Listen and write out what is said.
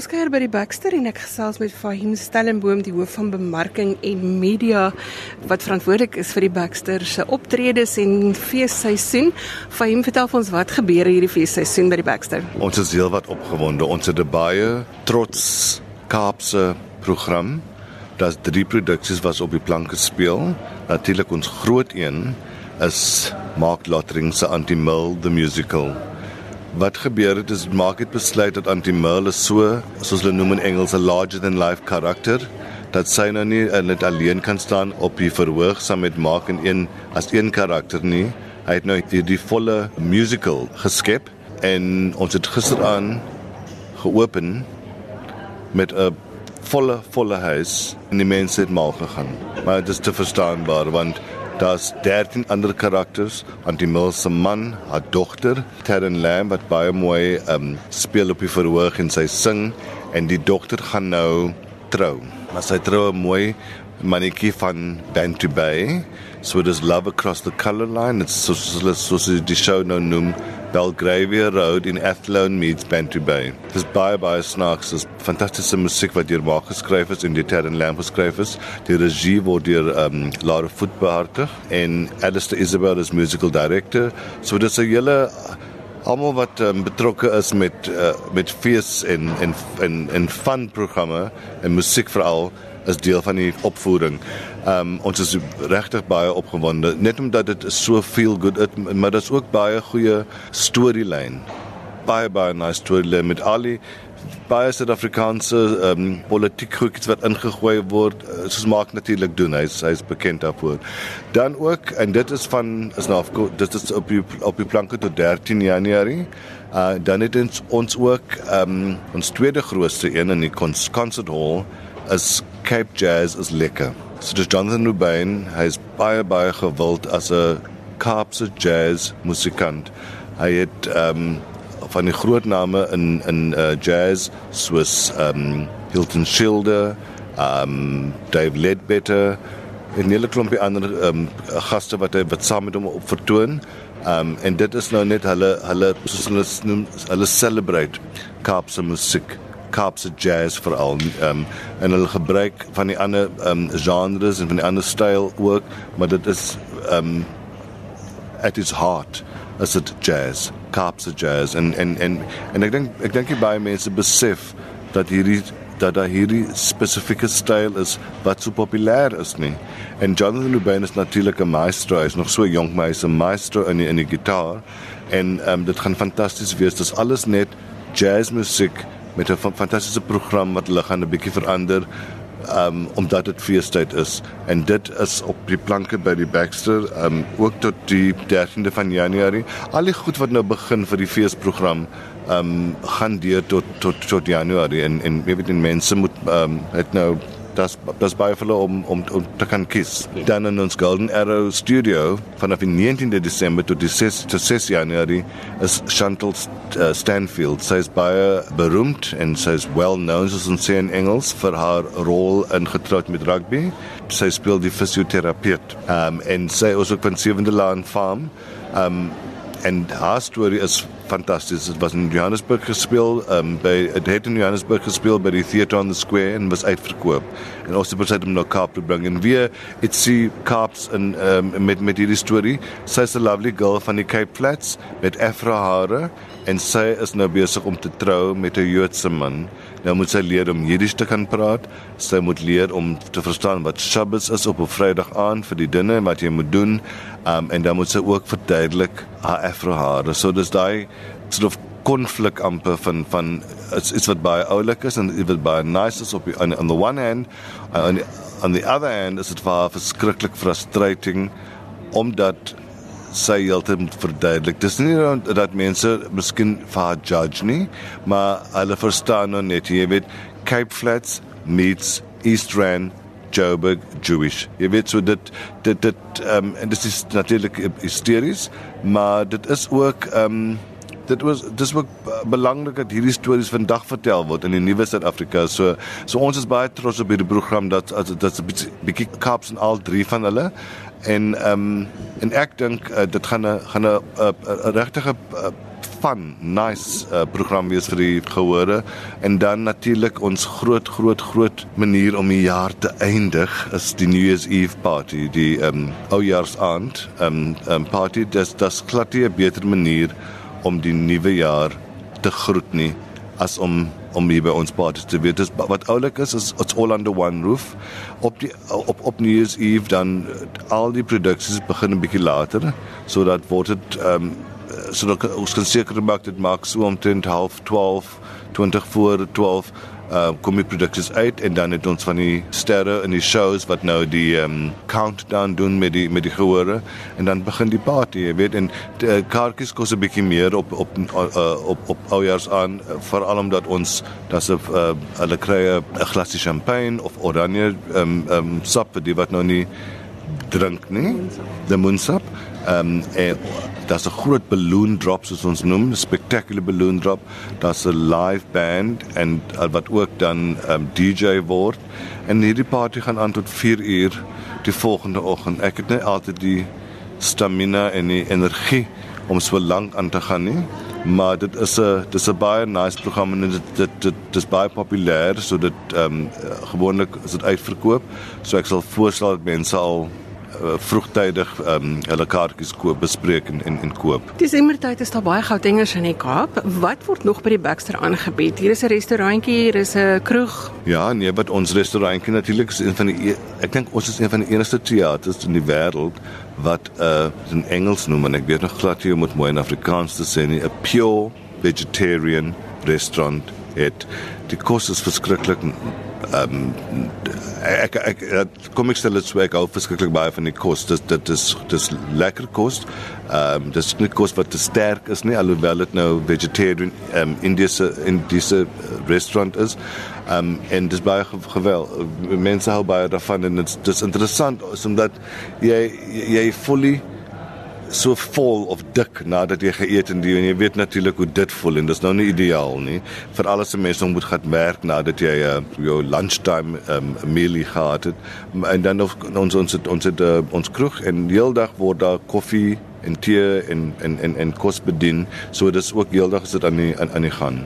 Ons kuier by die Baxter en ek gesels met Fahim Stellenboom, die hoof van bemarking en media wat verantwoordelik is vir die Baxter se optredes en feesseisoen. Fahim, vertel ons wat gebeur hierdie feesseisoen by die Baxter. Ons is heelwat opgewonde. Ons het 'n baie trots Kaapse program. Daar's drie produksies wat op die planke speel. Natuurlik ons groot een is Mark Lottering se Anti-Mill the Musical wat gebeur het is maak het besluit dat Antimel is so soos hulle noem in Engels 'n larger than life karakter dat sy nou nie net alleen kan staan op die verhoog saam met Mark en een as een karakter nie. Hy het nou die, die volle musical geskep en ons het gisteraan geopen met 'n volle volle huis en die mense het mal gegaan. Maar dit is te verstaanbaar want Daar's 13 ander karakters, Antimil se man, haar dogter, Terren Lamb wat baie mooi um speel op die verhoog en sy sing en die dogter gaan nou trou. Maar sy trou 'n mooi mannetjie van Bantu Bay. So dis Love Across the Color Line. It's so so so, die show nou noem Belgravia Road in Athlone meets Bantu Bay. Dis baie baie snaaks. Dis fantastiese musiek wat deur Mark geskryf is en die Terren Lamb geskryf is. Die regie word deur um Laura Foot behartig en Alistair Isabel is musical director. So dis 'n hele almal wat um, betrokke is met uh, met fees en en en en fun programme en musiek veral is deel van die opvoering. Ehm um, ons is regtig baie opgewonde net omdat dit so feel good it, maar dit is ook baie goeie storielyn. Baie baie nice storie met Ali baie Suid-Afrikaanse ehm um, politiek goedjies wat ingegooi word uh, soos maak natuurlik doen hy's hy's bekend daarvoor. Dan ook en dit is van is nou dit is op die op die planke tot 13 Januarie. Uh dan het ons ons ook ehm um, ons tweede grootste een in die concert hall is Cape Jazz is lekker. So dis Jonathan Rubain, hy's baie baie gewild as 'n Kaapse jazz musikant. Hy het ehm um, van die groot name in in uh, jazz soos ehm um, Hilton Schilder, ehm um, Dave Ledbetter en 'n hele klompie ander ehm um, gaste wat hy wat saam met hom op vertoon. Ehm um, en dit is nou net hulle hulle soos hulle noem hulle celebrate Kaapse musiek. Kaapse jazz veral um, en hulle gebruik van die ander um, genres en van die ander styl ook maar dit is um at its heart as it jazz Kaapse jazz en en en en ek dink ek dink baie mense besef dat hierdie dat daar hierdie spesifieke styl is wat so populêr is nie. En Jonathan Ruben is natuurlik 'n maestro, hy is nog so jonk maar hy is 'n maestro in die, in die gitaar en ehm um, dit gaan fantasties wees. Dit is alles net jazzmusiek met 'n fantastiese program wat hulle gaan 'n bietjie verander um omdat dit feestyd is. En dit is op die planke by die Baxter um ook tot die 13de van Januarie al die goed wat nou begin vir die feesprogram um gaan deur tot tot tot Januarie en en weet die mense moet um het nou das das baie vir om om om te kan kies. Dan in ons Golden Arrow studio van die 19de Desember tot die 6 tot 6 Januarie is Chantal uh, Stanfield. Sy is baie beroemd en sy is well known soos ons sê in Engels vir haar rol in Getroud met Rugby. Sy speel die fisioterapeut. Um en sy is ook van Sewende Laan Farm. Um en haar storie is fantasties. Dit was in Johannesburg gespeel, ehm um, by het in Johannesburg gespeel by die Theatre on the Square en was uitverkoop. En ons het besluit om na Kaap te bring en weer it see Kaaps en ehm um, met met hierdie storie. Sy's 'n lovely girl van die Cape Flats met afro hare en sy is nou besig om te trou met 'n Joodse man. Nou moet sy leer om Jiddisch te kan praat. Sy moet leer om te verstaan wat Shabbos is op 'n Vrydag aand vir die dinge en wat jy moet doen. Um en dan moet sy ook verduidelik haar afro hare. So dis daai sort of konflik amper van van iets iets wat baie oulik is en iets wat baie nice is op die, on, on the one hand on the, on the other hand is dit vir verskriklik frustrating omdat sy heeltyd moet verduidelik. Dis nie dat mense miskien vir haar judge nie, maar hulle verstaan nou net, jy weet, Cape Flats meets East Rand Joburg Jewish. Jy weet so dit dit dit ehm um, en dit is natuurlik hysteries, maar dit is ook ehm um, dit was dis ook belangrik dat hierdie stories vandag vertel word in die nuwe Suid-Afrika. So so ons is baie trots op hierdie program dat dat 'n bietjie kaps en al drie van hulle en ehm um, en ek dink uh, dit gaan 'n gaan 'n regtige fun, nice uh, program wees vir die gehore en dan natuurlik ons groot groot groot manier om die jaar te eindig is die New Year's Eve party, die ehm um, oujaarsaand ehm um, um, party. Dis dis glad nie 'n beter manier om die nuwe jaar te groet nie as om om hier by ons party te wees. Dis wat oulik is is it's all under one roof. Op die op op New Year's Eve dan al die produksies begin 'n bietjie later sodat word dit ehm um, sodat ons kan seker maak dit maak so omtrent half 12 20 voor 12 uh kom die produksies uit en dan het ons van die sterre in die shows wat nou die um countdown doen met die met die gehore en dan begin die party jy weet en die uh, kaartjies kos 'n bietjie meer op op uh, op op oujaars aan uh, veral omdat ons dat se uh, hulle kry 'n glasie champagne of oranje um um sap vir die wat nou nie drink nie die moonsap um en daar's 'n groot balloon drop soos ons noem, spectacular balloon drop. Daar's 'n live band en uh, wat ook dan um, ehm, DJ word. En hierdie party gaan aan tot 4 uur die volgende oggend. Ek het net altyd die stamina en die energie om so lank aan te gaan nie. Maar dit is 'n dis 'n baie nice program en dit dit dit dis baie populêr so dit ehm um, gewoonlik is dit uitverkoop. So ek sal voorstel dat mense al uh, vroegtydig um, hulle kaartjies koop bespreek en en, en koop. Desembertyd is daar baie goudengers in die Kaap. Wat word nog by die Baxter aangebied? Hier is 'n restaurantjie, hier is 'n kroeg. Ja, nee, wat ons restaurantjie natuurlik is een van die e, ek dink ons is een van die enigste teaters in die wêreld wat 'n uh, in Engels noem en ek weet nog glad jy moet mooi in Afrikaans te sê nie, 'n pure vegetarian restaurant. Dit die kos is verskriklik ehm um, ek ek kom ek stel dit so ek hou verskriklik baie van die kos. Dit dit is dis lekker kos. Ehm um, dis nie kos wat te sterk is nie alhoewel dit nou vegetarian ehm um, in dis in dis restaurant is. Ehm um, en dis baie gewel. Mense hou baie daarvan en dit is interessant omdat jy jy fully so vol of dik nadat jy geëet en jy weet natuurlik hoe dit voel en dis nou nie ideaal nie. Vir alles se mense moet gaan werk nadat jy uh, jou lunchtime um, meal gehad het. En dan of, ons ons het, ons het uh, ons kroeg en heeldag word daar koffie en tee en en en en kos bedien. So dis ook heeldag is dit aan die aan, aan die gaan